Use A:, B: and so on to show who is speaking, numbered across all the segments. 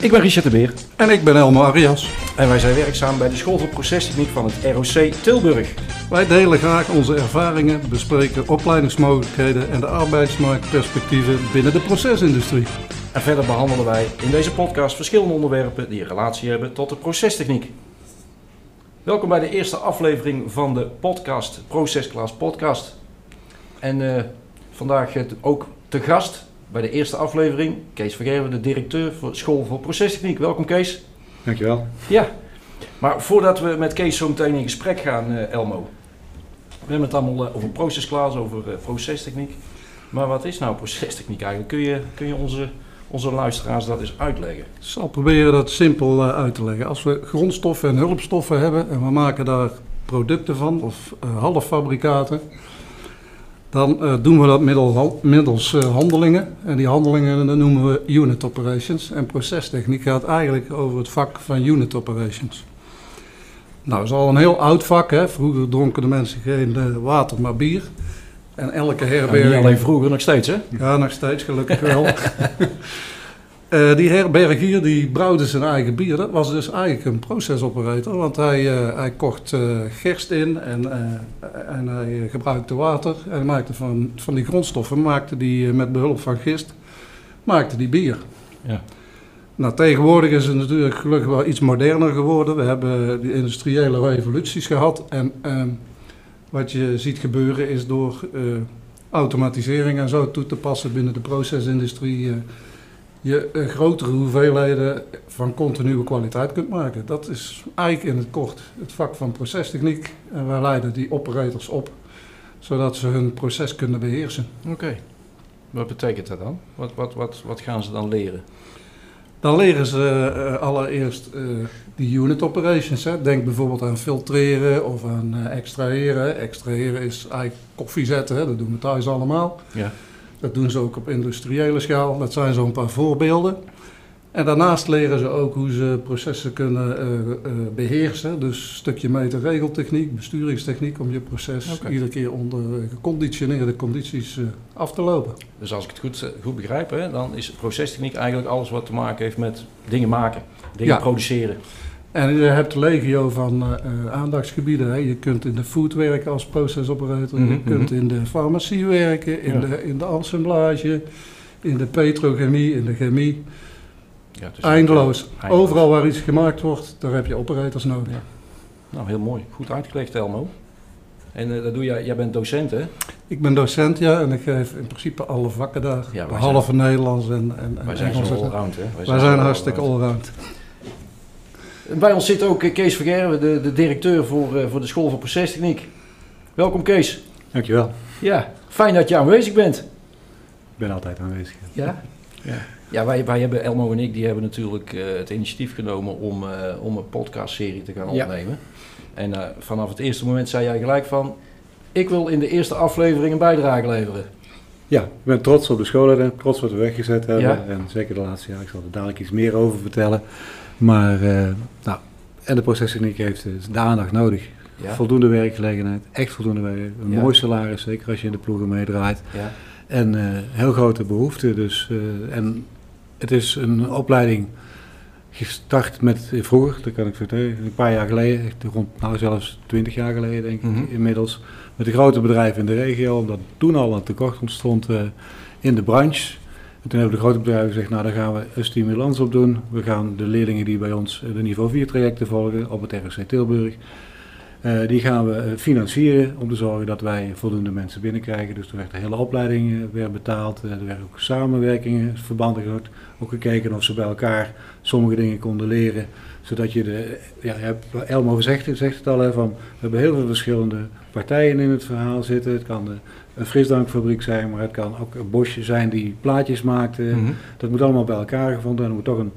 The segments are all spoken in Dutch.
A: Ik ben Richard de Beer
B: En ik ben Elmo Arias.
A: en wij zijn werkzaam bij de School voor Procestechniek van het ROC Tilburg.
B: Wij delen graag onze ervaringen, bespreken opleidingsmogelijkheden en de arbeidsmarktperspectieven binnen de procesindustrie.
A: En verder behandelen wij in deze podcast verschillende onderwerpen die een relatie hebben tot de procestechniek. Welkom bij de eerste aflevering van de podcast, Procesklaas Podcast. En eh, vandaag het ook te gast bij de eerste aflevering Kees Vergerven, de directeur voor School voor Procestechniek. Welkom Kees.
C: Dankjewel.
A: Ja, maar voordat we met Kees zo meteen in gesprek gaan, eh, Elmo. We hebben het allemaal eh, over procesklaas, over eh, procestechniek. Maar wat is nou procestechniek eigenlijk? Kun je, kun je onze, onze luisteraars dat eens uitleggen?
B: Ik zal proberen dat simpel uit te leggen. Als we grondstoffen en hulpstoffen hebben en we maken daar producten van, of eh, halffabrikaten, dan eh, doen we dat middel, middels eh, handelingen. En die handelingen dat noemen we unit operations. En procestechniek gaat eigenlijk over het vak van unit operations. Nou, dat is al een heel oud vak. Hè? Vroeger dronken de mensen geen eh, water, maar bier. En elke herberg...
A: niet alleen vroeger, nog steeds hè?
B: Ja, nog steeds, gelukkig wel. Eh, die herbergier die brouwde zijn eigen bier. Dat was dus eigenlijk een procesoperator. Want hij, eh, hij kocht eh, gerst in en, en hij gebruikte water. En hij maakte van, van die grondstoffen, maakte die met behulp van gist, maakte die bier.
A: Ja.
B: Nou, tegenwoordig is het natuurlijk gelukkig wel iets moderner geworden. We hebben die industriële revoluties gehad. En ehm, wat je ziet gebeuren is door automatisering en zo toe te passen binnen de procesindustrie... je grotere hoeveelheden van continue kwaliteit kunt maken. Dat is eigenlijk in het kort het vak van procestechniek. En wij leiden die operators op, zodat ze hun proces kunnen beheersen.
A: Oké. Wat betekent dat dan? Wat, wat, wat, wat gaan ze dan leren?
B: Dan leren ze eh, allereerst eh, die unit operations. Hè. Denk bijvoorbeeld aan filtreren of aan eh, extraheren. Extraheren is eigenlijk koffie zetten, hè. dat doen we thuis allemaal.
A: Ja.
B: Dat doen ze ook op industriële schaal. Dat zijn zo'n paar voorbeelden. En daarnaast leren ze ook hoe ze processen kunnen eh, eh, beheersen. Dus een stukje meterregeltechniek, besturingstechniek om je proces iedere keer onder eh, geconditioneerde condities eh, af te lopen.
A: Dus als ik het goed, goed begrijp, hè, dan is procestechniek eigenlijk alles wat te maken heeft met dingen maken, dingen
B: Ja.
A: produceren.
B: En je hebt legio van eh, eh, aandachtsgebieden. Hè. Je kunt in de food werken als procesoperator.
A: Mhm,
B: Je kunt in de farmacie werken, in,
A: Ja.
B: de, in de assemblage, in de petrochemie, in de chemie.
A: Ja, dus
B: Eindeloos.
A: Eindeloos.
B: Overal waar iets gemaakt wordt, daar heb je operators nodig.
A: Ja. Nou, heel mooi. Goed uitgelegd, Elmo. En eh, dat doe jij, jij bent docent, hè?
B: Ik ben docent, ja, en ik geef in principe alle vakken daar.
A: wij
B: behalve Nederlands en, en, en
A: Wij zijn
B: Engels. Wij
A: allround, hè?
B: zijn,
A: zo
B: hartstikke
A: allround. Bij ons zit ook eh, Kees Vergerwe, de, de directeur voor, eh, voor de School voor Procestechniek. Welkom, Kees.
C: Dankjewel.
A: Ja, fijn dat je aanwezig bent.
C: Ik ben altijd aanwezig.
A: Ja? Ja, ja wij, wij hebben, Elmo en ik, die hebben natuurlijk eh, het initiatief genomen om, eh, om een podcastserie te gaan
C: Ja.
A: opnemen. En eh, vanaf het eerste moment zei jij gelijk van, ik wil in de eerste aflevering een bijdrage leveren.
C: Ja, ik ben trots op de scholen, trots wat we weggezet hebben.
A: Ja.
C: En zeker de laatste jaar, ik zal er dadelijk iets meer over vertellen. Maar, eh, nou, en de procestechniek heeft dus de aandacht nodig.
A: Ja?
C: Voldoende werkgelegenheid, echt voldoende werk. Een
A: Ja.
C: mooi salaris, zeker als je in de ploegen meedraait.
A: Ja.
C: En eh, heel grote behoefte. Dus, eh, en het is een opleiding gestart met vroeger, dat kan ik vertellen, een paar jaar geleden, rond, nou zelfs twintig jaar geleden denk ik
A: Mhm.
C: inmiddels, met de grote bedrijven in de regio, omdat toen al een tekort ontstond in de branche. En toen hebben de grote bedrijven gezegd, nou daar gaan we een stimulans op doen. We gaan de leerlingen die bij ons eh, de niveau 4 trajecten volgen op het RSC Tilburg, eh, die gaan we eh, financieren om te zorgen dat wij voldoende mensen binnenkrijgen. Dus er werd de hele opleiding weer betaald. Er werden ook samenwerkingen, verbanden gehoord. Ook gekeken of ze bij elkaar sommige dingen konden leren. Zodat je de, ja, Elmo zegt, zegt het al, hè, van, we hebben heel veel verschillende partijen in het verhaal zitten. Het kan de, een frisdrankfabriek zijn, maar het kan ook een bosje zijn die plaatjes maakte.
A: Mhm.
C: Dat moet allemaal bij elkaar gevonden en er moet toch een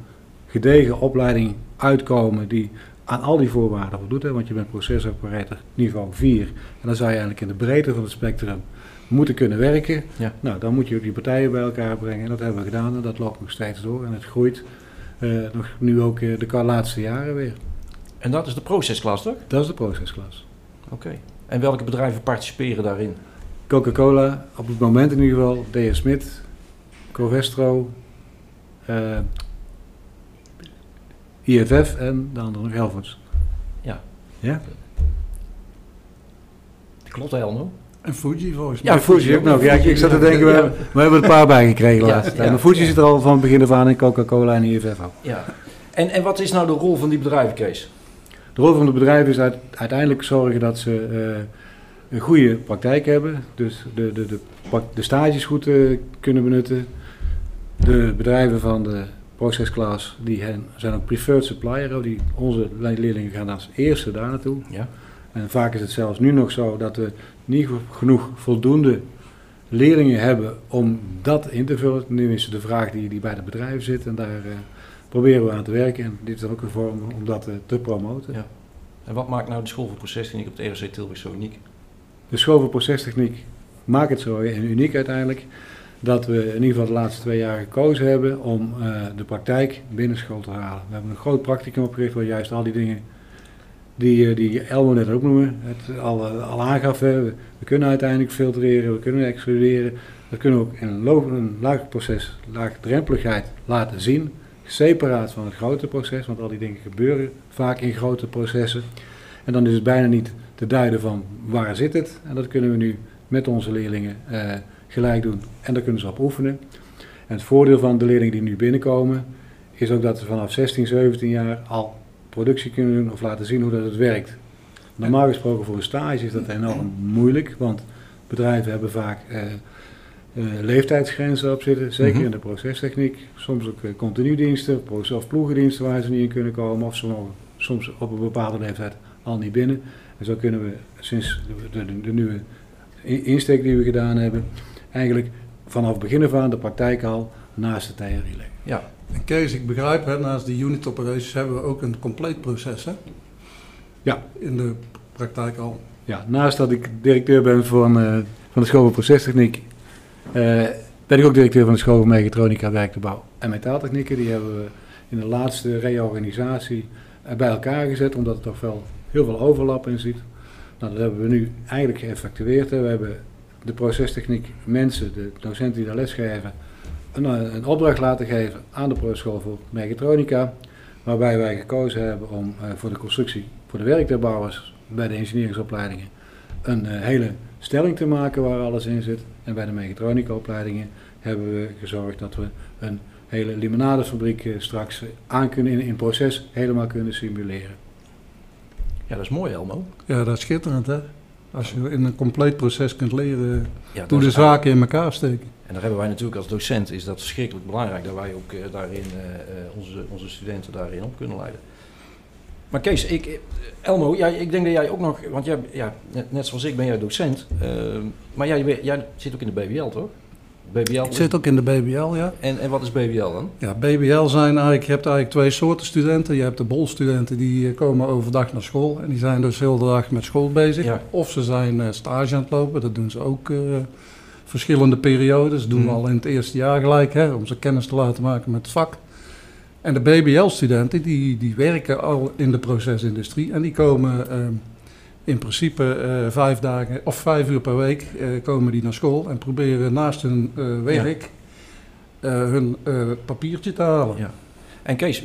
C: gedegen opleiding uitkomen die aan al die voorwaarden voldoet. Hè? Want je bent procesoperator niveau 4 en dan zou je eigenlijk in de breedte van het spectrum moeten kunnen werken.
A: Ja.
C: Nou, dan moet je ook die partijen bij elkaar brengen en dat hebben we gedaan en dat loopt nog steeds door en het groeit eh, nog nu ook eh, de laatste jaren weer.
A: En dat is de procesklas, toch?
C: Dat is de procesklas.
A: Oké. En welke bedrijven participeren daarin?
C: Coca-Cola, op het moment in ieder geval, DS Smit, Covestro, eh, IFF en de andere nog Helvoorts.
A: Ja.
C: Ja?
A: Klopt Elmo?
B: En Fuji volgens mij.
C: Ja, Fuji ook nog. Ja, ik, ik zat te denken, we,
A: Ja.
C: hebben, we hebben er een paar
A: Ja,
C: laatste tijd.
A: ja,
C: Maar Fuji
A: ja.
C: zit er al van het begin af aan in Coca-Cola en IFF ook.
A: Ja. En, en wat is nou de rol van die bedrijven, Kees?
C: De rol van de bedrijven is uit- uiteindelijk zorgen dat ze eh, een goede praktijk hebben. Dus de, de, de, de stages goed eh, kunnen benutten. De bedrijven van de procesklas die hen, zijn ook preferred supplier. Die, onze le- leerlingen gaan als eerste daar naartoe.
A: Ja.
C: En vaak is het zelfs nu nog zo dat we niet genoeg voldoende leerlingen hebben om dat in te vullen. Nu is de vraag die, die bij de bedrijven zit en daar eh, proberen we aan te werken. En dit is ook een vorm om dat eh, te promoten.
A: Ja. En wat maakt nou de school voor procestechniek op de RSC Tilburg zo uniek?
C: De school voor procestechniek maakt het zo en uniek uiteindelijk dat we in ieder geval de laatste twee jaar gekozen hebben om eh, de praktijk binnen school te halen. We hebben een groot practicum opgericht waar juist al die dingen die, eh, die Elmo net ook noemen, het al, eh, al aangaf. hè. We, kunnen uiteindelijk filtreren, we kunnen excluderen. Dat kunnen we ook in een, een laag proces, laagdrempeligheid laten zien. Separaat van het grote proces, want al die dingen gebeuren vaak in grote processen. En dan is het bijna niet te duiden van waar zit het. En dat kunnen we nu met onze leerlingen eh, gelijk doen. En daar kunnen ze op oefenen. En het voordeel van de leerlingen die nu binnenkomen, is ook dat ze vanaf 16, 17 jaar al productie kunnen doen of laten zien hoe dat het werkt. Normaal gesproken voor een stage is dat enorm moeilijk, want bedrijven hebben vaak eh, eh, leeftijdsgrenzen op zitten, zeker
A: Mhm.
C: in de procestechniek. Soms ook eh, continuediensten pro- of ploegendiensten waar ze niet in kunnen komen, of ze mogen soms op een bepaalde leeftijd al niet binnen. En zo kunnen we sinds de, de, de nieuwe in- insteek die we gedaan hebben, eigenlijk vanaf het begin af aan de praktijk al naast de theorie leggen.
A: Ja.
B: En Kees, ik begrijp, hè, naast de unit operations hebben we ook een compleet proces, hè?
C: Ja.
B: In de praktijk al.
C: Ja, naast dat ik directeur ben van, eh, van de school voor procestechniek, eh, ben ik ook directeur van de school voor mechatronica, werktuigbouw en metaaltechnieken. Die hebben we in de laatste reorganisatie eh, bij elkaar gezet, omdat er toch wel heel veel overlap in zit. Nou, dat hebben we nu eigenlijk geëffectueerd. We hebben de procestechniek mensen, de docenten die daar lesgeven, een, eh, een opdracht laten geven aan de school voor mechatronica. Waarbij wij gekozen hebben om eh, voor de constructie, voor de werktuigbouwers bij de engineeringsopleidingen, een eh, hele stelling te maken waar alles in zit. En bij de mechatronica-opleidingen hebben we gezorgd dat we een hele limonadefabriek straks aan kunnen in proces helemaal kunnen simuleren.
A: Ja, dat is mooi Elmo.
B: Ja, dat is schitterend, hè? Als je in een compleet proces kunt leren
A: Ja,
B: hoe de zaken in elkaar steken.
A: En daar hebben wij natuurlijk als docent, is dat verschrikkelijk belangrijk dat wij ook eh, daarin eh, eh, onze, onze studenten daarin op kunnen leiden. Maar Kees, ik, Elmo, jij, ik denk dat jij ook nog, want jij, ja, net, net zoals ik ben jij docent, maar jij, jij zit ook in de BBL toch? BBL,
B: Ik zit ook in de BBL, ja.
A: en, en wat is BBL dan?
B: Ja, BBL zijn eigenlijk, je hebt eigenlijk twee soorten studenten. Je hebt de bolstudenten die eh, komen overdag naar school en die zijn dus heel de dag met school bezig.
A: Ja.
B: Of ze zijn eh, stage aan het lopen, dat doen ze ook eh, verschillende periodes. Dat doen we
A: Hmm.
B: al in het eerste jaar gelijk, hè, om ze kennis te laten maken met het vak. En de BBL-studenten die, die werken al in de procesindustrie en die komen eh, in principe eh, vijf dagen of vijf uur per week eh, komen die naar school en proberen naast hun eh, werk eh, hun eh, papiertje te halen.
A: Ja. En Kees,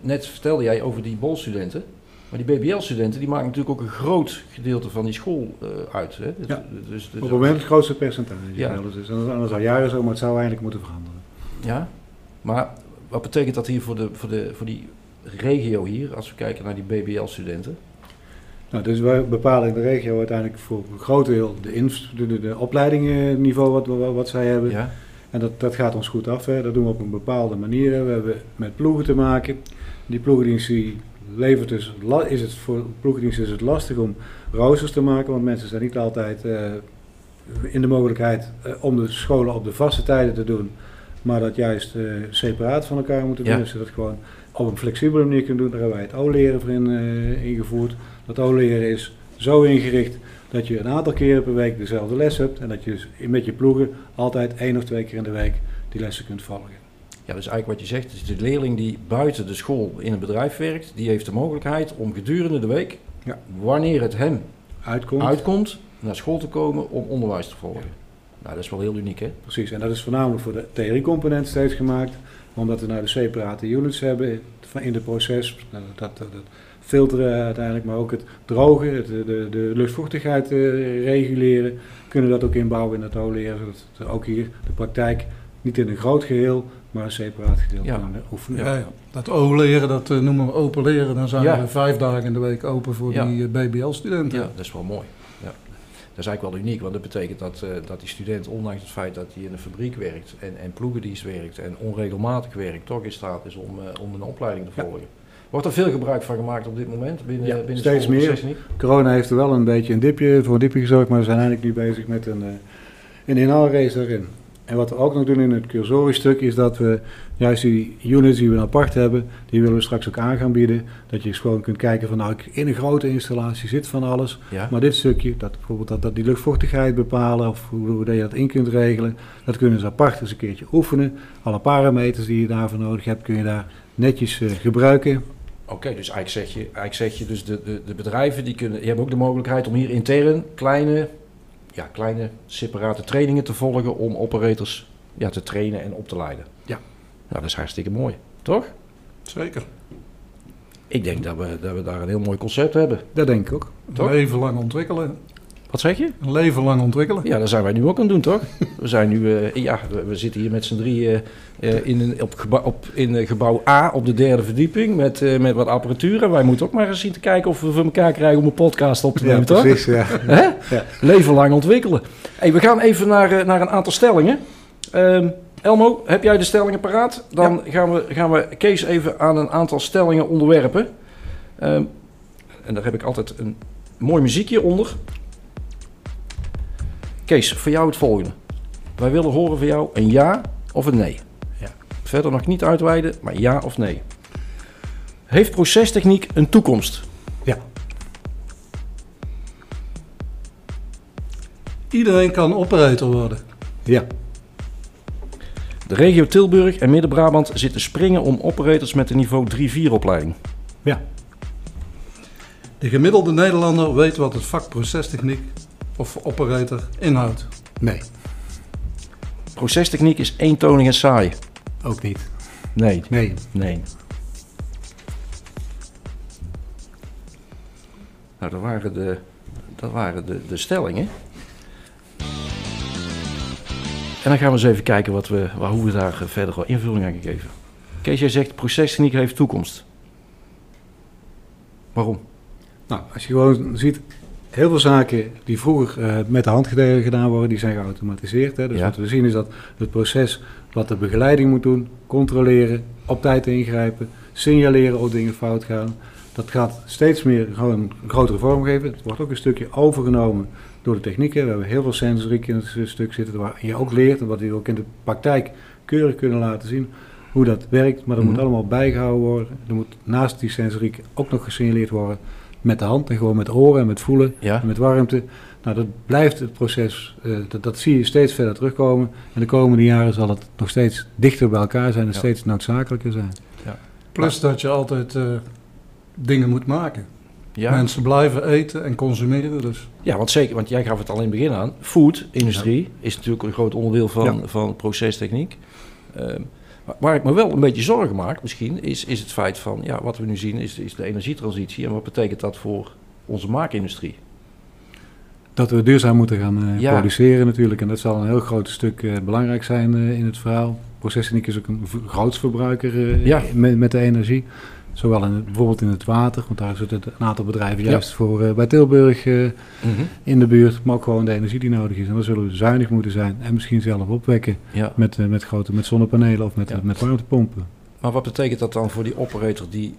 A: net vertelde jij over die bolstudenten, maar die BBL-studenten die maken natuurlijk ook een groot gedeelte van die school eh, uit. Hè? Dus-
C: Ja.
A: Dus, dus,
C: Op het moment het grootste percentage.
A: Ja.
C: Dat anders, anders al jaren zo, maar het zou eigenlijk moeten veranderen.
A: Ja, maar wat betekent dat hier voor, de, voor, de, voor die regio hier, als we kijken naar die BBL-studenten?
C: Nou, dus wij bepalen in de regio uiteindelijk voor een groot deel de, inf- de, de, de opleidingenniveau wat, wat, wat zij hebben.
A: Ja,
C: En dat, dat gaat ons goed af. Hè. Dat doen we op een bepaalde manier. We hebben met ploegen te maken. Die ploegendienst die levert dus, is het voor ploegendienst is het lastig om roosters te maken, want mensen zijn niet altijd eh, in de mogelijkheid eh, om de scholen op de vaste tijden te doen, maar dat juist eh, separaat van elkaar moeten doen.
A: Ja.
C: Dus dat gewoon op een flexibele manier kunnen doen. Daar hebben wij het O-leren voor in, ingevoerd. Dat O-leren is zo ingericht dat je een aantal keren per week dezelfde les hebt en dat je dus met je ploegen altijd één of twee keer in de week die lessen kunt volgen.
A: ja, dus eigenlijk wat je zegt, is de leerling die buiten de school in een bedrijf werkt, die heeft de mogelijkheid om gedurende de week,
C: Ja.
A: wanneer het hem
C: Uitkomt.
A: uitkomt, naar school te komen om onderwijs te volgen. Nou, dat is wel heel uniek, hè?
C: Precies, en dat is voornamelijk voor de theoriecomponent steeds gemaakt. Omdat we nou de separate units hebben in het proces. Dat, dat, dat filteren uiteindelijk, maar ook het drogen, het, de, de luchtvochtigheid eh, reguleren. Kunnen we dat ook inbouwen in het oleren. Zodat ook hier de praktijk niet in een groot geheel, maar een separaat gedeelte
A: Ja.
C: kunnen oefenen.
B: Ja, ja. Dat O-leren, dat eh, noemen we open leren. Dan zijn
A: Ja.
B: we vijf dagen in de week open voor
A: Ja.
B: die eh, BBL-studenten.
A: Ja, dat is wel mooi. Ja. Dat is eigenlijk wel uniek, want dat betekent dat, eh, dat die student, ondanks het feit dat hij in een fabriek werkt en, en ploegendienst werkt en onregelmatig werkt, toch in staat is om, eh, om een opleiding te
C: Ja.
A: volgen. Wordt er veel gebruik van gemaakt op dit moment binnen,
C: Ja,
A: binnen
C: steeds meer. Corona heeft er wel een beetje een dipje, voor een dipje gezorgd, maar we zijn eigenlijk nu bezig met een, eh, een inhaalrace daarin. En wat we ook nog doen in het cursoriestuk is dat we juist die units die we apart hebben, die willen we straks ook aan gaan bieden. Dat je eens gewoon kunt kijken van nou, in een grote installatie zit van alles.
A: Ja.
C: Maar dit stukje, dat bijvoorbeeld dat, dat die luchtvochtigheid bepalen of hoe, hoe dat je dat in kunt regelen, dat kunnen ze apart eens een keertje oefenen. Alle parameters die je daarvoor nodig hebt, kun je daar netjes eh, gebruiken.
A: Oké, dus eigenlijk zeg je, eigenlijk zeg je dus de, de, de bedrijven die kunnen, die hebben ook de mogelijkheid om hier intern kleine, ja, kleine separate trainingen te volgen om operators ja, te trainen en op te leiden.
C: Ja.
A: Nou, dat is hartstikke mooi, toch?
B: Zeker.
A: Ik denk dat we, dat we daar een heel mooi concept hebben.
C: Dat denk ik ook.
A: Toch?
B: leven lang ontwikkelen.
A: Wat zeg je?
B: Een leven lang ontwikkelen.
A: Ja, dat zijn wij nu ook aan het doen, toch? We zijn nu, eh, ja, we, zitten hier met z'n drieën eh, in, een, op, gebouw, op, in eh, gebouw A op de derde verdieping met, eh, met wat apparatuur. En wij moeten ook maar eens zien te kijken of we voor elkaar krijgen om een podcast op te nemen, toch?
C: precies. Ja.
A: Hè?
C: Ja.
A: Leven lang ontwikkelen. Hey, we gaan even naar, eh, naar een aantal stellingen. Ehm, Elmo, heb jij de stellingen paraat? Dan gaan, we, gaan we Kees even aan een aantal stellingen onderwerpen. Ehm, en daar heb ik altijd een mooi muziekje onder. Kees, voor jou het volgende. Wij willen horen van jou een ja of een nee.
C: Ja.
A: Verder nog niet uitweiden, maar ja of nee. Heeft procestechniek een toekomst?
B: Iedereen kan operator worden.
C: ja.
A: De regio Tilburg en Midden-Brabant zitten springen om operators met een niveau 3-4 opleiding.
B: De gemiddelde Nederlander weet wat het vak procestechniek of operator inhoudt.
C: Nee,
A: Procestechniek is eentonig en saai.
C: ook niet.
A: Nee,
C: Nee.
A: nee. Nou, dat waren de, dat waren de, de stellingen. En dan gaan we eens even kijken wat we, waar, hoe we daar eh, verder wel invulling aan geven. Kees, jij zegt procestechniek heeft toekomst. Waarom?
C: Nou, als je gewoon ziet, heel veel zaken die vroeger eh, met de hand gedaan worden, die zijn geautomatiseerd. Hè. Dus
A: Ja.
C: wat we zien is dat het proces wat de begeleiding moet doen, controleren, op tijd ingrijpen, signaleren als dingen fout gaan. Dat gaat steeds meer gewoon een grotere vorm geven. Het wordt ook een stukje overgenomen door de technieken. We hebben heel veel sensoriek in het stuk zitten, waar je ook leert en wat we ook in de praktijk keurig kunnen laten zien hoe dat werkt. Maar dat
A: Mhm.
C: moet allemaal bijgehouden worden. Er moet naast die sensoriek ook nog gesignaleerd worden met de hand en gewoon met oren en met voelen
A: Ja?
C: en met warmte. Nou, dat blijft het proces, eh, dat, dat zie je steeds verder terugkomen. En de komende jaren zal het nog steeds dichter bij elkaar zijn en
A: Ja.
C: steeds noodzakelijker zijn.
B: Plus dat je altijd eh, dingen moet maken.
A: Ja?
B: Mensen blijven eten en consumeren. Dus
A: ja, want zeker, want jij gaf het al in het begin aan. Food-industrie is natuurlijk een groot onderdeel van,
C: Ja.
A: van procestechniek. Ehm, waar ik me wel een beetje zorgen maak misschien, is, is het feit van, ja, wat we nu zien is, is de energietransitie. En wat betekent dat voor onze maakindustrie?
C: Dat we duurzaam moeten gaan eh,
A: Ja.
C: produceren natuurlijk. En dat zal een heel groot stuk eh, belangrijk zijn eh, in het verhaal. Procestechniek is ook een v- grootsverbruiker eh,
A: Ja.
C: met, met de energie. Zowel in bijvoorbeeld in het water, want daar zitten een aantal bedrijven
A: Ja.
C: juist voor eh, bij Tilburg eh, in de buurt. Maar ook gewoon de energie die nodig is. En dan zullen we zuinig moeten zijn en misschien zelf opwekken
A: Ja.
C: met, eh, met, grote, met zonnepanelen of met,
A: Ja.
C: met warmtepompen.
A: Maar wat betekent dat dan voor die operator die,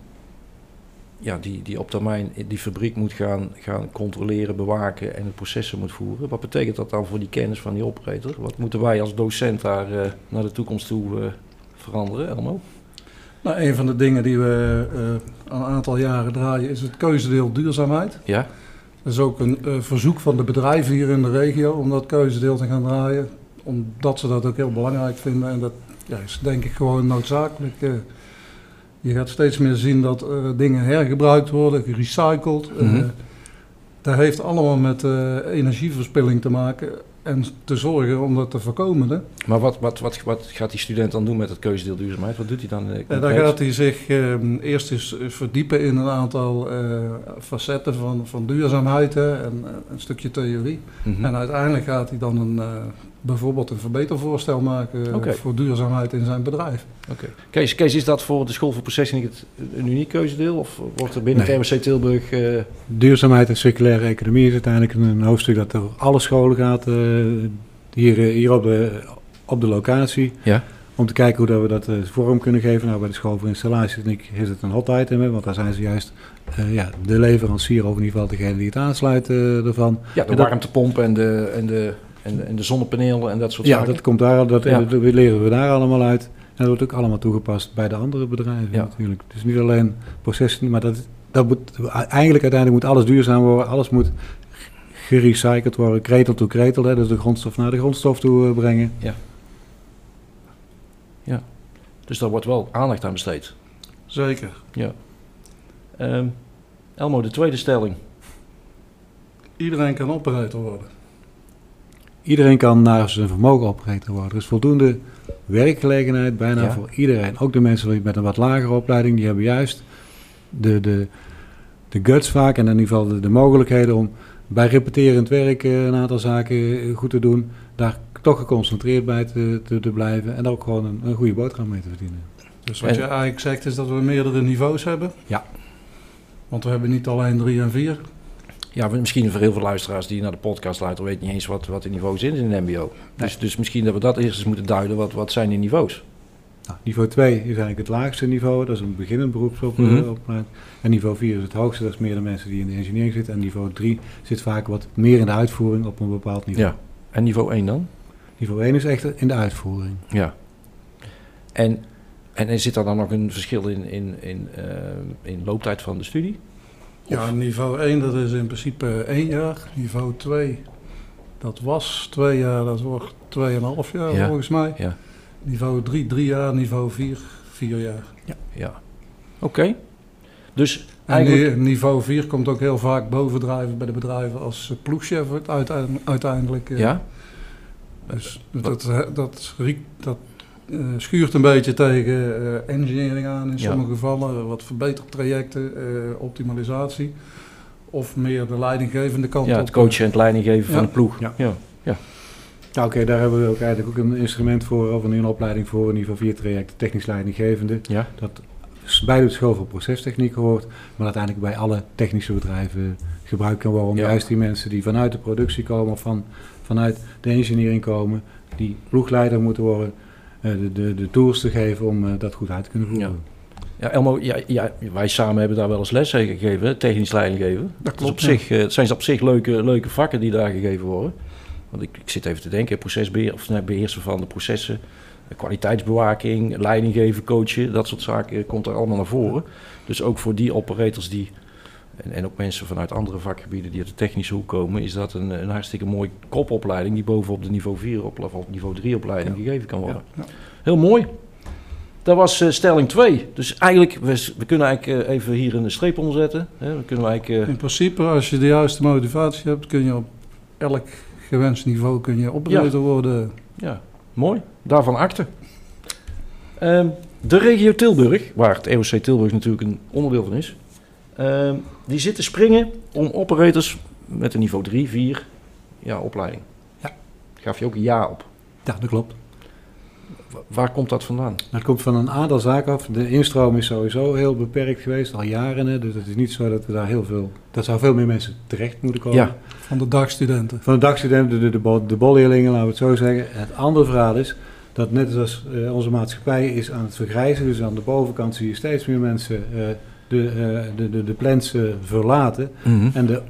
A: ja, die, die op termijn die fabriek moet gaan, gaan controleren, bewaken en het processen moet voeren? Wat betekent dat dan voor die kennis van die operator? Wat moeten wij als docent daar naar de toekomst toe veranderen, Elmo?
B: Nou, een van de dingen die we eh, al een aantal jaren draaien is het keuzedeel duurzaamheid.
A: Ja?
B: Dat is ook een eh, verzoek van de bedrijven hier in de regio om dat keuzedeel te gaan draaien. Omdat ze dat ook heel belangrijk vinden. En dat ja, is denk ik gewoon noodzakelijk. eh. je gaat steeds meer zien dat dingen hergebruikt worden, gerecycled.
A: Mhm.
B: dat heeft allemaal met energieverspilling te maken. En te zorgen om dat te voorkomen. Hè.
A: Maar wat, wat, wat, wat gaat die student dan doen met het keuzedeel duurzaamheid? Wat doet hij dan?
B: En dan gaat hij zich ehm, eerst eens verdiepen in een aantal eh, facetten van, van duurzaamheid hè, en een stukje theorie.
A: Mhm.
B: En uiteindelijk gaat hij dan een, bijvoorbeeld een verbetervoorstel maken voor duurzaamheid in zijn bedrijf.
A: Oké. Kees, Kees, is dat voor de School voor Processing het, een uniek keuzedeel? Of wordt er binnen
C: Nee.
A: het Tilburg... eh,
C: Duurzaamheid en circulaire economie is uiteindelijk een, hoofdstuk dat door alle scholen gaat, eh, hier, eh, hier op, de, op de locatie.
A: Ja.
C: Om te kijken hoe dat we dat vorm kunnen geven. Nou, bij de school voor installatietechniek is het een hot item, hè, want daar zijn ze juist ja, de leverancier, of in ieder geval degene die het aansluit ervan.
A: ja, de
C: En dat-
A: warmtepomp en de, en, de, en, de, en de zonnepanelen en dat soort
C: Ja,
A: zaken?
C: dat komt daar, dat,
A: Ja.
C: dat leren we daar allemaal uit. En dat wordt ook allemaal toegepast bij de andere bedrijven
A: Ja.
C: natuurlijk. Dus niet alleen processen, maar dat, dat moet, eigenlijk uiteindelijk moet alles duurzaam worden. Alles moet gerecycled worden, kretel to kretel. Hè, dus de grondstof naar de grondstof toe eh, brengen.
A: Dus daar wordt wel aandacht aan besteed.
B: Zeker.
A: Ja. Ehm, Elmo, de tweede stelling.
B: Iedereen kan operator worden.
C: Iedereen kan naar zijn vermogen opgericht worden. Er is voldoende werkgelegenheid bijna
A: Ja.
C: voor iedereen. Ook de mensen met een wat lagere opleiding, die hebben juist de, de, de guts vaak en in ieder geval de, de mogelijkheden om bij repeterend werk eh, een aantal zaken eh, goed te doen. Daar toch geconcentreerd bij te, te, te blijven en daar ook gewoon een, een goede boterham mee te verdienen.
B: Dus wat je eigenlijk zegt is dat we meerdere niveaus hebben.
C: Ja.
B: Want we hebben niet alleen drie en vier.
A: Ja, misschien voor heel veel luisteraars die naar de podcast luisteren... weten niet eens wat, wat de niveaus zijn in een mbo. Dus, dus misschien dat we dat eerst eens moeten duiden. Wat, wat zijn die niveaus?
C: Nou, niveau 2 is eigenlijk het laagste niveau, dat is een beginnend beroepsopleiding.
A: Mhm.
C: En niveau 4 is het hoogste, dat is meer de mensen die in de engineering zitten. En niveau 3 zit vaak wat meer in de uitvoering op een bepaald niveau.
A: Ja. En niveau 1 dan?
C: Niveau 1 is echt in de uitvoering.
A: Ja. En, en er zit daar dan nog een verschil in, in, in, eh, in looptijd van de studie?
B: Ja, niveau 1 dat is in principe één jaar. Niveau 2 dat was twee jaar, dat wordt tweeënhalf jaar
A: Ja.
B: volgens mij.
A: Ja.
B: Niveau 3 drie jaar, niveau 4 vier jaar.
A: Ja. Oké. Dus
B: En
A: eigenlijk...
B: ni- niveau 4 komt ook heel vaak bovendrijven bij de bedrijven als eh, ploegchef uiteindelijk. eh.
A: Ja?
B: Dus dat, dat, dat, dat eh, schuurt een beetje tegen eh, engineering aan in
A: Ja.
B: sommige gevallen. Wat verbetertrajecten, eh, optimalisatie. Of meer de leidinggevende kant
A: Ja,
B: op.
A: het coachen en het leidinggeven van
B: Ja.
A: de ploeg.
C: Ja.
A: ja.
C: Nou, Oké, daar hebben we ook eigenlijk ook een instrument voor, of een opleiding voor, een niveau 4 traject, technisch leidinggevende.
A: Ja.
C: Dat bij de school voor procestechniek hoort, maar uiteindelijk bij alle technische bedrijven gebruikt kan worden. Om
A: Ja.
C: juist die mensen die vanuit de productie komen of van, vanuit de engineering komen, die ploegleider moeten worden, eh, de, de, de tools te geven om eh, dat goed uit te kunnen voeren.
A: Ja, Elmo, ja, ja, wij samen hebben daar wel eens les gegeven, technisch leiding geven.
B: Dat
A: Dus op
B: klopt. ja.
A: zich, eh, het zijn op zich leuke, leuke vakken die daar gegeven worden. Want ik, ik zit even te denken, procesbeheer, of nee, beheersen van de processen, eh, kwaliteitsbewaking, leiding geven, coachen, dat soort zaken komt er allemaal naar voren. Dus ook voor die operators die, en, en ook mensen vanuit andere vakgebieden die uit de technische hoek komen, is dat een, een hartstikke mooie kopopleiding die bovenop de niveau 4 op, of niveau 3 opleiding gegeven kan worden.
B: Ja.
A: Heel mooi. Dat was eh, stelling 2. Dus eigenlijk, we, we kunnen eigenlijk eh, even hier een streep onder zetten. Hè? Dan kunnen we eigenlijk, eh,
B: In principe, als je de juiste motivatie hebt, kun je op elk gewenst niveau kun je operator worden.
A: Ja, mooi. Daarvan akte. Ehm, de regio Tilburg, waar het EOC Tilburg natuurlijk een onderdeel van is, ehm, die zit te springen om operators met een niveau 3, 4 ja, opleiding.
C: Ja.
A: Gaf je ook een ja op.
C: Ja, dat klopt.
A: Wa- Waar komt dat vandaan?
C: Dat komt van een aantal zaken af. De instroom is sowieso heel beperkt geweest, al jaren. Hè, dus het is niet zo dat we daar heel veel... Dat zou veel meer mensen terecht moeten komen.
A: Ja.
B: Van de dagstudenten.
C: Van de dagstudenten, de, de, de bolleerlingen, laten we het zo zeggen. Het andere verhaal is dat net als eh, onze maatschappij is aan het vergrijzen. Dus aan de bovenkant zie je steeds meer mensen eh, de, eh, de, de, de plants eh, verlaten. En de,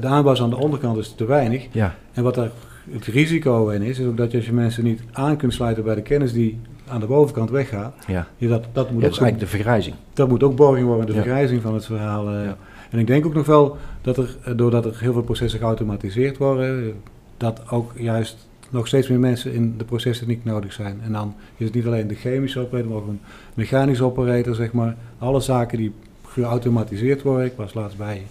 C: de aanbouw aan de onderkant is te weinig.
A: Ja,
C: En wat daar het risico in is, is ook dat je als je mensen niet aan kunt sluiten bij de kennis die aan de bovenkant weggaat.
A: ja.
C: Je dat, dat, moet
A: ja
C: ook
A: dat is eigenlijk de vergrijzing.
C: dat moet ook borging worden, de
A: Ja.
C: vergrijzing van het verhaal. eh. En ik denk ook nog wel dat er, doordat er heel veel processen geautomatiseerd worden, dat ook juist nog steeds meer mensen in de procestechniek nodig zijn. En dan is het niet alleen de chemische operator, maar ook een mechanische operator, zeg maar. Alle zaken die geautomatiseerd worden. Ik was laatst bij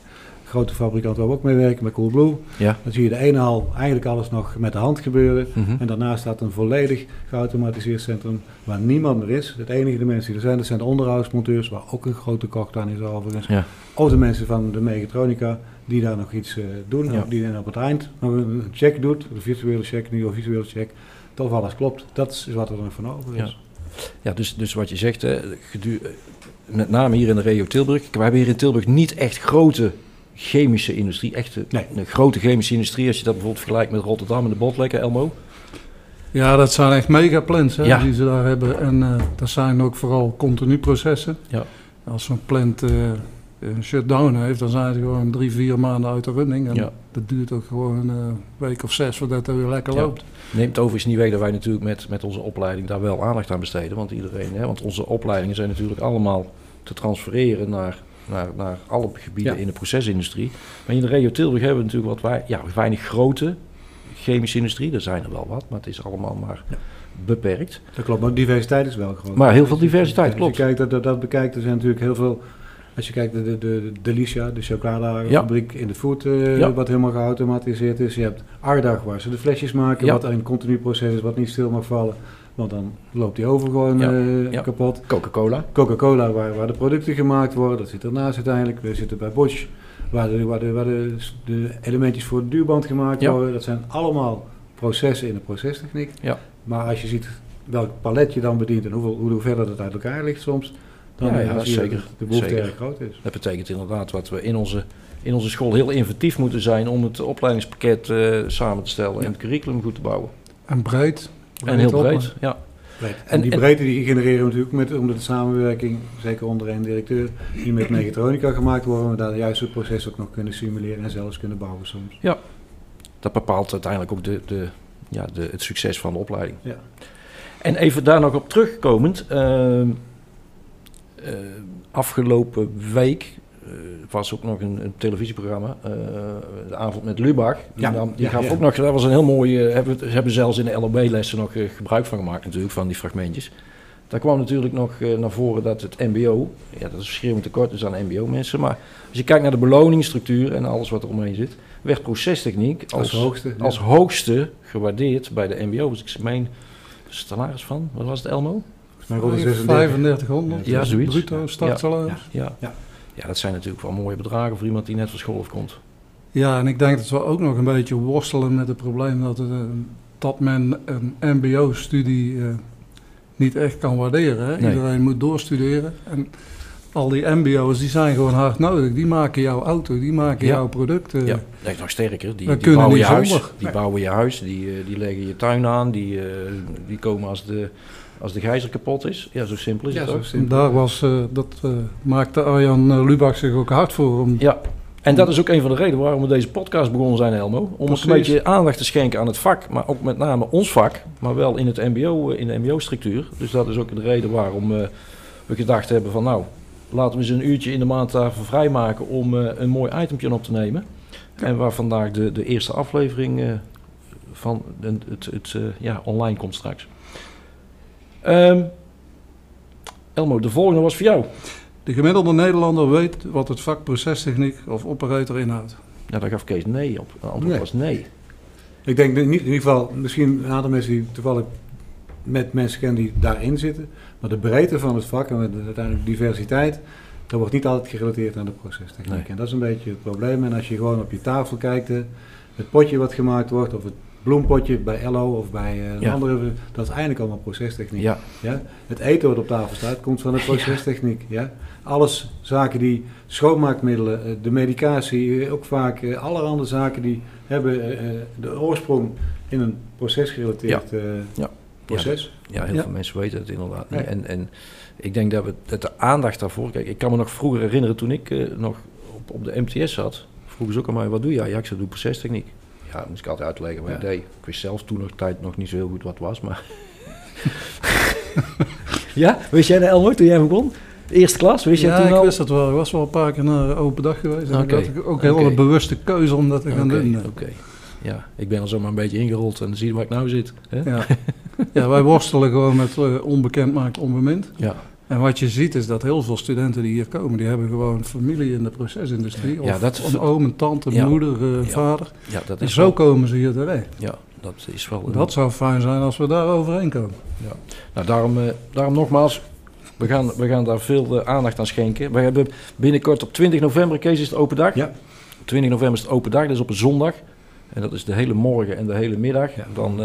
C: grote fabrikant waar we ook mee werken, met Coolblue.
A: Ja.
C: Dan zie je de ene hal eigenlijk alles nog met de hand gebeuren.
A: Mhm.
C: En daarnaast staat een volledig geautomatiseerd centrum waar niemand meer is. Het enige de mensen die er zijn, dat zijn de onderhoudsmonteurs, waar ook een grote kocht aan is overigens.
A: Ja.
C: Of de mensen van de mechatronica die daar nog iets eh, doen.
A: Ja.
C: Die dan op het eind nog een check doet, de virtuele check, nu of visuele check. Of alles klopt. Dat is wat er nog van over is.
A: Ja, dus, dus wat je zegt, hè, met name hier in de regio Tilburg. We hebben hier in Tilburg niet echt grote chemische industrie. Echte
C: Nee.
A: een grote chemische industrie. Als je dat bijvoorbeeld vergelijkt met Rotterdam en de Botlek, Elmo.
B: Ja, dat zijn echt megaplants hè,
A: Ja.
B: die ze daar hebben. En eh, dat zijn ook vooral continu processen.
A: Ja.
B: Als zo'n plant eh, een shutdown heeft, dan zijn ze gewoon drie, vier maanden uit de running. En
A: Ja.
B: dat duurt ook gewoon eh, een week of zes voordat het weer lekker
A: Ja.
B: loopt.
A: Neemt overigens niet weg dat wij natuurlijk met, met onze opleiding daar wel aandacht aan besteden. Want, iedereen, hè, want onze opleidingen zijn natuurlijk allemaal te transfereren naar, naar, naar alle gebieden
C: Ja.
A: in de procesindustrie. Maar in de regio Tilburg hebben we natuurlijk wat wij, ja, weinig grote chemische industrie. Er zijn er wel wat, maar het is allemaal maar
C: Ja.
A: beperkt.
C: Dat klopt, maar diversiteit is wel groot.
A: Maar heel veel diversiteit,
C: als je
A: klopt.
C: kijkt, dat, dat, dat bekijkt, er zijn natuurlijk heel veel... Als je kijkt naar de, de, de Delicia, de chocoladefabriek in de food, eh,
A: Ja.
C: wat helemaal geautomatiseerd is. Je hebt Ardag, waar ze de flesjes maken,
A: Ja.
C: wat een continu proces is, wat niet stil mag vallen. Want dan loopt die oven gewoon
A: Ja.
C: eh,
A: Ja.
C: kapot.
A: Coca-Cola.
C: Coca-Cola, waar, waar de producten gemaakt worden, dat zit ernaast uiteindelijk. We zitten bij Bosch, waar de, waar de, waar de, de elementjes voor de duurband gemaakt
A: Ja.
C: worden. Dat zijn allemaal processen in de procestechniek.
A: Ja.
C: Maar als je ziet welk palet je dan bedient en hoeveel, hoe verder dat uit elkaar ligt soms, dan
A: Ja, ja,
C: zie je
A: zeker.
C: dat de behoefte
A: Zeker.
C: erg groot is.
A: Dat betekent inderdaad wat we in onze, in onze school heel inventief moeten zijn om het opleidingspakket eh, samen te stellen en het curriculum goed te bouwen.
B: En breed.
A: En heel breed, ja.
C: En,
A: En-
C: die breedte die genereren we natuurlijk met, omdat de samenwerking, zeker onder één directeur, die met mechatronica gemaakt worden, we daar juist het proces ook nog kunnen simuleren en zelfs kunnen bouwen soms.
A: Dat bepaalt uiteindelijk ook de, de, ja, de, het succes van de opleiding.
C: Ja.
A: En even daar nog op terugkomend. ehm, eh, afgelopen week was ook nog een, een televisieprogramma, eh, De Avond met Lubach. Die,
C: Ja,
A: nam- die
C: ja,
A: gaf
C: ja.
A: ook nog, dat was een heel mooi, eh, hebben, we- ze hebben zelfs in de LOB-lessen nog eh, gebruik van gemaakt natuurlijk, van die fragmentjes. Daar kwam natuurlijk nog eh, naar voren dat het mbo, ja dat is verschillend tekort dus aan mbo-mensen, maar als je kijkt naar de beloningsstructuur en alles wat er omheen zit, werd procestechniek
C: Als,
A: als,
C: hoogste. ja.
A: als hoogste gewaardeerd bij de mbo. Dus ik meen salaris van, wat was het Elmo?
C: Maar rond de 36.
B: 3500
A: Ja, zoiets.
B: bruto startsalaris.
A: Ja.
C: Ja.
A: Ja. Ja, dat zijn natuurlijk wel mooie bedragen voor iemand die net van school afkomt.
B: Ja, en ik denk dat we ook nog een beetje worstelen met het probleem dat, het, eh, dat men een mbo-studie eh, niet echt kan waarderen. Hè?
A: Nee.
B: Iedereen moet doorstuderen. En al die mbo's die zijn gewoon hard nodig. Die maken jouw auto, die maken
A: Ja.
B: jouw producten.
A: Ja, nog sterker. Die, die bouwen je huis. Die bouwen je huis. Die, eh, die leggen je tuin aan. Die, eh, die komen als de, als de gijzer kapot is. Ja, zo simpel is
C: Ja,
A: het
C: zo
A: ook.
B: En
C: simpel.
B: daar was, eh, dat eh, maakte Arjan eh, Lubach zich ook hard voor. Om,
A: Ja, en dat is ook een van de redenen waarom we deze podcast begonnen zijn, Elmo. Om een beetje aandacht te schenken aan het vak, maar ook met name ons vak, maar wel in, het MBO, in de MBO-structuur. Dus dat is ook de reden waarom eh, we gedacht hebben van nou, laten we eens een uurtje in de maand daarvoor vrijmaken om eh, een mooi itempje op te nemen. En waar vandaag de, de eerste aflevering eh, van het, het eh, ja, online komt straks. Ehm, Elmo, de volgende was voor jou.
B: De gemiddelde Nederlander weet wat het vak procestechniek of operator inhoudt.
A: Ja, daar gaf Kees nee op. De antwoord
C: Nee.
A: was nee.
C: Ik denk niet, in ieder geval, misschien een aantal mensen die toevallig met mensen kennen die daarin zitten. Maar de breedte van het vak en de, uiteindelijk diversiteit, dat wordt niet altijd gerelateerd aan de procestechniek.
A: Nee.
C: En dat is een beetje het probleem. En als je gewoon op je tafel kijkt, het potje wat gemaakt wordt, of het bloempotje bij Ello of bij eh, een
A: Ja.
C: andere, dat is eigenlijk allemaal procestechniek.
A: Ja,
C: Ja? Het eten wat op tafel staat, komt van de procestechniek. Ja? Alles zaken die, schoonmaakmiddelen, eh, de medicatie, eh, ook vaak allerhande zaken die hebben de oorsprong in een procesgerelateerd
A: Ja.
C: proces.
A: Ja, heel veel mensen weten het inderdaad niet. En, en ik denk dat, we, dat de aandacht daarvoor... Kijk, ik kan me nog vroeger herinneren toen ik nog op, op de MTS zat. Vroegen ze ook aan mij, wat doe jij? Ja, ik zei, doe procestechniek. Ja, moest ik altijd uitleggen wat
C: Ja.
A: ik deed. Ik wist zelf toen nog tijd nog niet zo heel goed wat het was, maar... ja, wist jij de Elmo toen jij begon? Eerste klas, wist jij
B: ja,
A: toen
B: ik
A: al?
B: wist het wel. Ik was wel een paar keer naar open dag geweest. En ik had ook heel een bewuste keuze om dat te gaan doen.
A: oké. Ja, ik ben er zomaar een beetje ingerold en zie je waar ik nou zit. Hè?
B: Ja. ja, wij worstelen gewoon met eh, onbekend maakt onbemind.
A: Ja.
B: En wat je ziet is dat heel veel studenten die hier komen, die hebben gewoon familie in de procesindustrie. Of
A: Ja, dat-
B: een oom, een tante,
A: Ja.
B: moeder,
A: Ja.
B: vader.
A: Ja, dat
B: En
A: is
B: zo
A: wel,
B: komen ze hier terecht.
A: ja, dat is wel een-
B: Dat zou fijn zijn als we daar overheen komen.
A: Nou, daarom, eh, daarom nogmaals, we gaan, we gaan daar veel eh, aandacht aan schenken. We hebben binnenkort op 20 november, Kees, is het open dag.
C: Ja.
A: 20 november is het open dag, dat is op een zondag. En dat is de hele morgen en de hele middag.
C: Ja.
A: Dan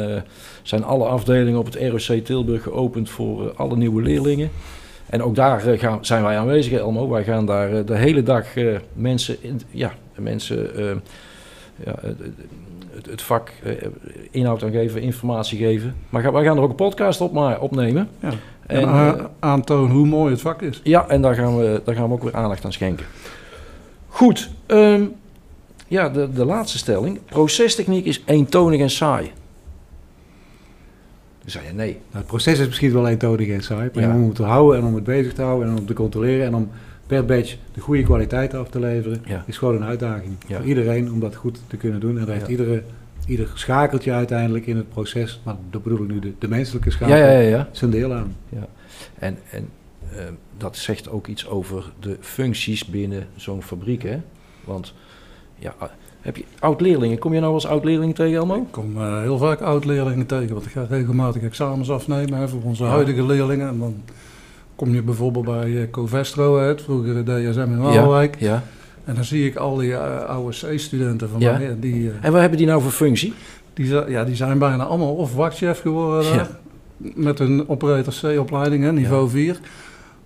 A: zijn alle afdelingen op het ROC Tilburg geopend voor alle nieuwe leerlingen. En ook daar eh, gaan, zijn wij aanwezig, Elmo. Wij gaan daar eh, de hele dag eh, mensen, in, ja, mensen eh, ja, het, vak inhoud aan geven, informatie geven. Maar wij gaan er ook een podcast op ma- opnemen.
B: Ja.
A: En,
B: En, hoe mooi het vak is.
A: ja, en daar gaan, we, daar gaan we ook weer aandacht aan schenken. Goed, ehm, ja, de, de laatste stelling. Procestechniek is eentonig en saai. Dan zei je nee.
C: Nou, het proces is misschien wel eentonig en saai, maar
A: Ja.
C: om het te houden en om het bezig te houden en om te controleren en om per badge de goede kwaliteit af te leveren,
A: Ja.
C: is gewoon een uitdaging
A: Ja.
C: voor iedereen om dat goed te kunnen doen. En daar heeft
A: Ja.
C: iedere, ieder schakeltje uiteindelijk in het proces, maar dat bedoel ik nu de, de menselijke
A: Ja,
C: schakel,
A: ja, ja. ja.
C: zijn deel aan.
A: En, en ehm, dat zegt ook iets over de functies binnen zo'n fabriek, hè? Want, ja, heb je oud-leerlingen? Kom je nou als oud-leerling tegen, Elmo?
B: Ik kom eh, heel vaak oud-leerlingen tegen, want ik ga regelmatig examens afnemen hè, voor onze
A: Ja.
B: huidige leerlingen. En dan kom je bijvoorbeeld bij eh, Covestro uit, vroeger DSM in Waalwijk.
A: Ja.
B: En dan zie ik al die eh, oude C-studenten van
A: Ja.
B: mij. en Die,
A: En wat hebben die nou voor functie?
B: die, ja, die zijn bijna allemaal of wachtchef geworden
A: Ja.
B: met een operator C-opleiding, niveau 4.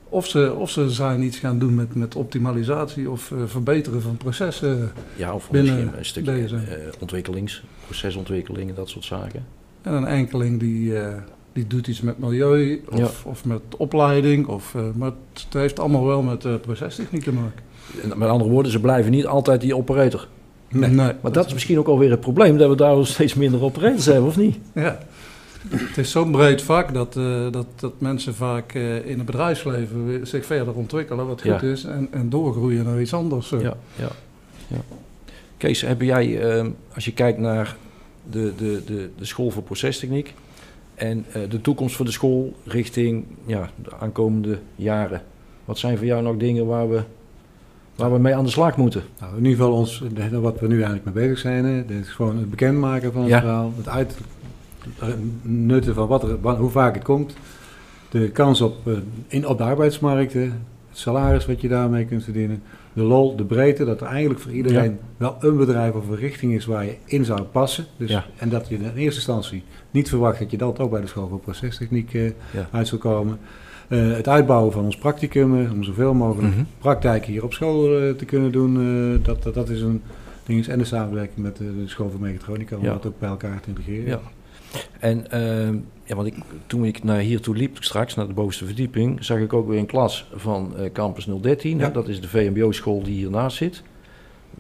B: Of ze, of ze zijn iets gaan doen met, met optimalisatie of eh, verbeteren van processen.
A: Ja, of
B: Binnen
A: misschien een stukje
B: deze.
A: eh, ontwikkelings, procesontwikkeling en dat soort zaken.
B: En een enkeling die, eh, die doet iets met milieu of, of met opleiding. Of, maar het heeft allemaal wel met procestechniek te maken.
A: En Met andere woorden, ze blijven niet altijd die operator.
C: Nee.
A: Maar dat is misschien ook alweer het probleem, dat we daar steeds minder operators hebben, of niet?
B: Ja. Het is zo'n breed vak dat, eh, dat, dat mensen vaak eh, in het bedrijfsleven zich verder ontwikkelen, wat goed
A: Ja.
B: is, en, en doorgroeien naar iets anders. eh.
A: Ja, ja, ja. Kees, heb jij, ehm, als je kijkt naar de, de, de, de school voor procestechniek en eh, de toekomst van de school richting ja, de aankomende jaren, wat zijn voor jou nog dingen waar we, waar we mee aan de slag moeten?
C: Nou, in ieder geval ons, wat we nu eigenlijk mee bezig zijn, hè, dat is gewoon het bekendmaken van het
A: Ja.
C: verhaal, het uitnutten van wat er, hoe vaak het komt, de kans op, eh, in, op de arbeidsmarkten, het salaris wat je daarmee kunt verdienen, de lol, de breedte, dat er eigenlijk voor iedereen wel een bedrijf of een richting is waar je in zou passen. Dus,
A: Ja.
C: En dat je in eerste instantie niet verwacht dat je dat ook bij de school voor procestechniek eh,
A: Ja.
C: uit zou komen. Eh, het uitbouwen van ons practicum, eh, om zoveel mogelijk
A: Mhm.
C: praktijken hier op school eh, te kunnen doen, eh, dat, dat, dat is een ding. En de samenwerking met de, de school voor mechatronica, om dat ook bij elkaar te integreren.
A: En ehm, ja, want ik, toen ik naar hier toe liep, straks naar de bovenste verdieping, zag ik ook weer een klas van eh, Campus 013.
C: Ja.
A: hè, Dat is de VMBO-school die hiernaast zit.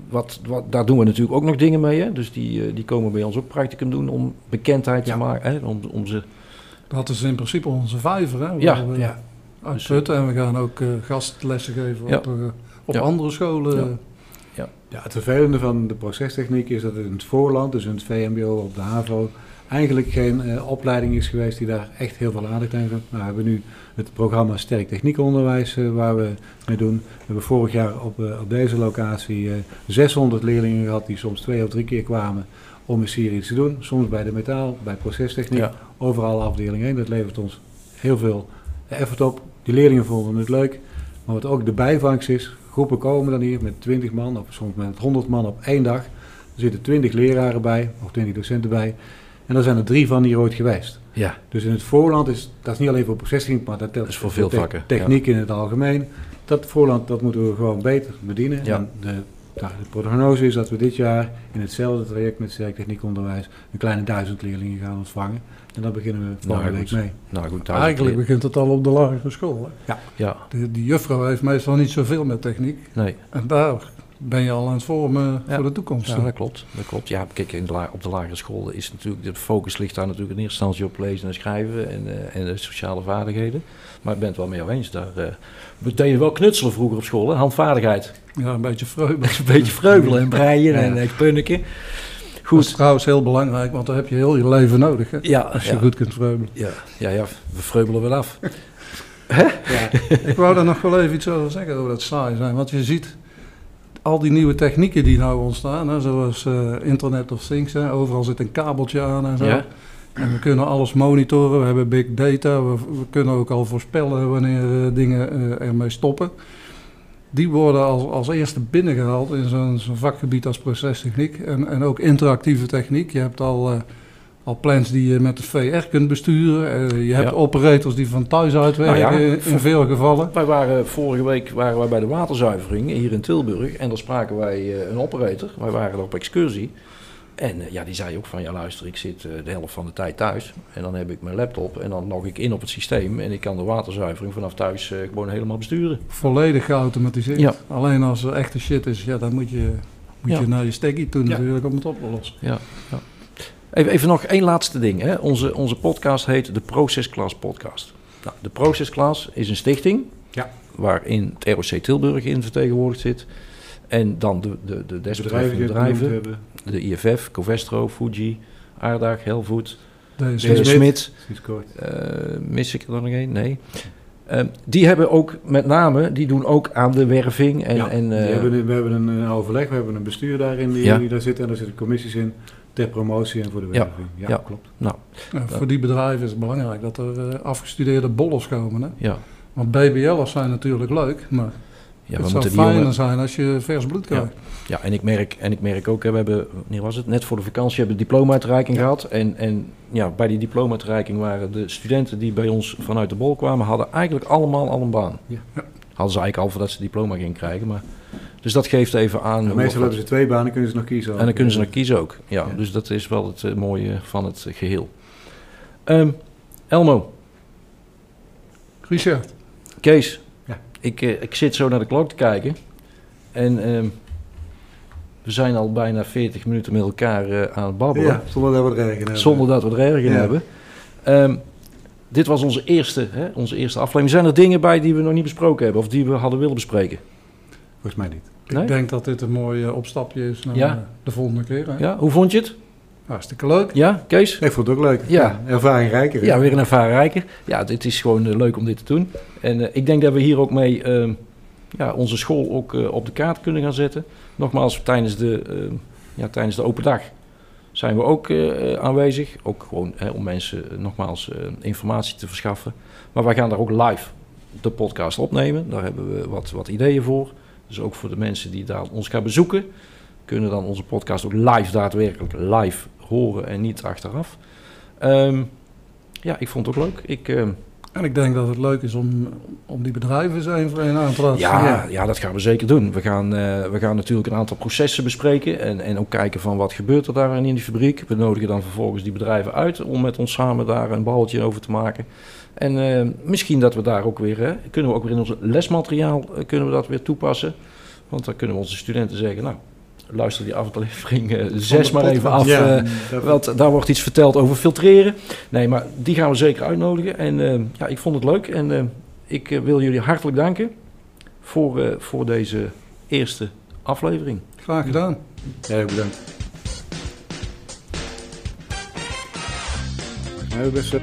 A: Wat, wat, daar doen we natuurlijk ook nog dingen mee. Hè? Dus die, eh, die komen bij ons ook practicum doen om bekendheid
C: Ja.
A: te maken. Hè? Om, om ze,
B: Dat is in principe onze vijver. Hè,
A: Ja,
B: we
C: ja.
B: uitputten. En we gaan ook eh, gastlessen geven
A: Ja.
B: op, op
A: Ja.
B: andere scholen.
A: Ja.
C: Ja, het vervelende van de procestechniek is dat het in het voorland, dus in het VMBO, op de HAVO, eigenlijk geen eh, opleiding is geweest die daar echt heel veel aandacht aan heeft. Nou, we hebben nu het programma Sterk Techniekonderwijs eh, waar we mee doen. We hebben vorig jaar op, eh, op deze locatie eh, 600 leerlingen gehad die soms twee of drie keer kwamen om eens hier iets te doen. Soms bij de metaal, bij procestechniek,
A: ja,
C: overal afdelingen heen. Dat levert ons heel veel effort op. Die leerlingen vonden het leuk. Maar wat ook de bijvangst is, groepen komen dan hier met 20 man of soms met 100 man op één dag. Er zitten 20 leraren bij, of 20 docenten bij. En daar zijn er drie van hier ooit geweest.
A: ja,
C: Dus in het voorland is, dat is niet alleen voor processing, maar dat telt
A: Dat is voor veel
C: te-
A: vakken,
C: Techniek in het algemeen. Dat voorland, dat moeten we gewoon beter bedienen.
A: Ja.
C: En de, nou, de prognose is dat we dit jaar in hetzelfde traject met sterk techniekonderwijs een kleine duizend leerlingen gaan ontvangen. En daar beginnen we volgende
A: Nou,
C: week mee.
A: nou goed.
B: Eigenlijk begint het al op de lagere school. Hè.
A: Ja,
B: De, die juffrouw heeft meestal niet zoveel met techniek.
A: nee.
B: En daar ben je al aan het vormen
A: Ja.
B: voor de toekomst.
A: Ja, dat klopt. Dat klopt. Ja, kijk, in de la- op de lagere school is natuurlijk, de focus ligt daar natuurlijk in eerste instantie op lezen en schrijven en, eh, en de sociale vaardigheden. Maar ik ben het wel jou eens. Daar, eh we deden wel knutselen vroeger op school, hè? handvaardigheid.
B: Ja, een beetje vreugde.
A: Een beetje vreugelen en breien
C: Ja.
A: en uh, punniken.
B: Dat is
A: Goed.
B: trouwens heel belangrijk, want daar heb je heel je leven nodig. Hè?
A: Ja,
B: Als je goed kunt vreugelen.
A: ja, ja, ja, we vreubelen wel af.
C: Ja.
B: Ik wou daar nog wel even iets over zeggen over dat saai zijn. Want je ziet al die nieuwe technieken die nou ontstaan, hè, zoals eh, Internet of Things. Hè, overal zit een kabeltje aan en zo.
A: Ja.
B: En we kunnen alles monitoren, we hebben big data. We, we kunnen ook al voorspellen wanneer eh, dingen eh, ermee stoppen. Die worden als, als eerste binnengehaald in zo'n vakgebied als procestechniek. En, en ook interactieve techniek. Je hebt al, al plans die je met de VR kunt besturen. Eh, je hebt
A: Ja.
B: operators die van thuis uit werken
A: Nou ja,
B: in- veel gevallen.
A: Wij waren vorige week waren wij bij de waterzuivering hier in Tilburg en daar spraken wij eh, een operator. Wij waren er op excursie. En eh, ja, die zei ook van, ja luister, ik zit de helft van de tijd thuis. En dan heb ik mijn laptop en dan log ik in op het systeem. En ik kan de waterzuivering vanaf thuis gewoon helemaal besturen.
B: Volledig geautomatiseerd.
A: Ja.
B: Alleen als er echte shit is, ja, dan moet je, moet
A: Ja.
B: je naar je stekkie toe
A: Ja.
B: natuurlijk om het op te lossen.
A: Even, even nog één laatste ding. Hè. Onze, onze podcast heet de Process Class Podcast. Nou, de Process Class is een stichting
C: Ja.
A: waarin het ROC Tilburg in vertegenwoordigd zit. En dan de, de, de desbetreffende
C: Bedrijven.
A: De IFF, Covestro, Fuji, Aardag, Helvoet,
C: Smit.
A: Smit. Eh, mis ik er dan nog één? Nee. Ehm, die hebben ook met name, die doen ook aan de werving. En,
C: Ja,
A: en,
C: die
A: eh,
C: hebben, we hebben een, een overleg, we hebben een bestuur daarin die,
A: Ja.
C: die daar zit en daar zitten commissies in ter promotie en voor de werving. Ja,
A: ja.
C: klopt.
B: ja, voor die bedrijven is het belangrijk dat er eh, afgestudeerde bollers komen. Hè?
A: ja,
B: Want BBL'ers zijn natuurlijk leuk, maar
A: ja,
B: het zou fijner
A: jongen...
B: zijn als je vers bloed krijgt.
A: Ja, en ik merk, en ik merk ook, hè, we hebben, wanneer was het? Net voor de vakantie hebben we de diploma-uitreiking gehad. En, en ja, bij die diploma-uitreiking waren de studenten die bij ons vanuit de bol kwamen, hadden eigenlijk allemaal al een baan.
C: Ja.
B: Ja.
A: Hadden ze eigenlijk al voordat ze diploma gingen krijgen. Maar, dus dat geeft even aan. Hoe-
C: meestal hebben ze twee banen, kunnen ze nog kiezen.
A: En dan kunnen ze
C: nog
A: kiezen ook. Ja,
C: Ja.
A: dus dat is wel het eh, mooie van het eh, geheel. Ehm, Elmo,
B: Richard,
A: Kees,
C: Ja.
A: ik, eh, ik zit zo naar de klok te kijken. En ehm, we zijn al bijna 40 minuten met elkaar eh, aan het babbelen.
C: Ja, zonder dat we het erg in hebben.
A: Zonder dat we er erg in
C: Ja.
A: hebben. Ehm, dit was onze eerste, hè, onze eerste aflevering. Zijn er dingen bij die we nog niet besproken hebben of die we hadden willen bespreken?
C: Volgens mij niet.
B: ik denk dat dit een mooi opstapje is naar
A: Ja.
B: de volgende keer. Hè?
A: Ja, hoe vond je het?
B: Hartstikke leuk.
A: Ja, Kees?
C: Ik vond het ook leuk.
A: Ja.
C: ervaringrijker. hè?
A: Ja, weer een ervaren rijker. Ja, dit is gewoon eh, leuk om dit te doen. En eh, ik denk dat we hier ook mee ehm, ja, onze school ook eh, op de kaart kunnen gaan zetten. Nogmaals, tijdens de, ehm, ja, tijdens de open dag zijn we ook eh, aanwezig. Ook gewoon hè, om mensen nogmaals eh, informatie te verschaffen. Maar wij gaan daar ook live de podcast opnemen. Daar hebben we wat, wat ideeën voor. Dus ook voor de mensen die daar ons gaan bezoeken, kunnen dan onze podcast ook live daadwerkelijk live horen en niet achteraf. Ehm, ja, ik vond het ook leuk. Ik, ehm,
B: En ik denk dat het leuk is om, om die bedrijven één voor één aan te laten
A: ja, ja, dat gaan we zeker doen. We gaan, eh, we gaan natuurlijk een aantal processen bespreken en, en ook kijken van wat gebeurt er daar in die fabriek. We nodigen dan vervolgens die bedrijven uit om met ons samen daar een balletje over te maken. En eh, misschien dat we daar ook weer, hè, kunnen we ook weer in ons lesmateriaal eh, kunnen we dat weer toepassen. Want dan kunnen we onze studenten zeggen, nou, luister die aflevering eh zes maar even af.
C: Ja,
A: eh, want daar wordt iets verteld over filtreren. Nee, maar die gaan we zeker uitnodigen. En eh, ja, ik vond het leuk. En eh, ik wil jullie hartelijk danken voor, eh, voor deze eerste aflevering.
B: Graag gedaan.
C: Ja, bedankt. Ja, best, eh,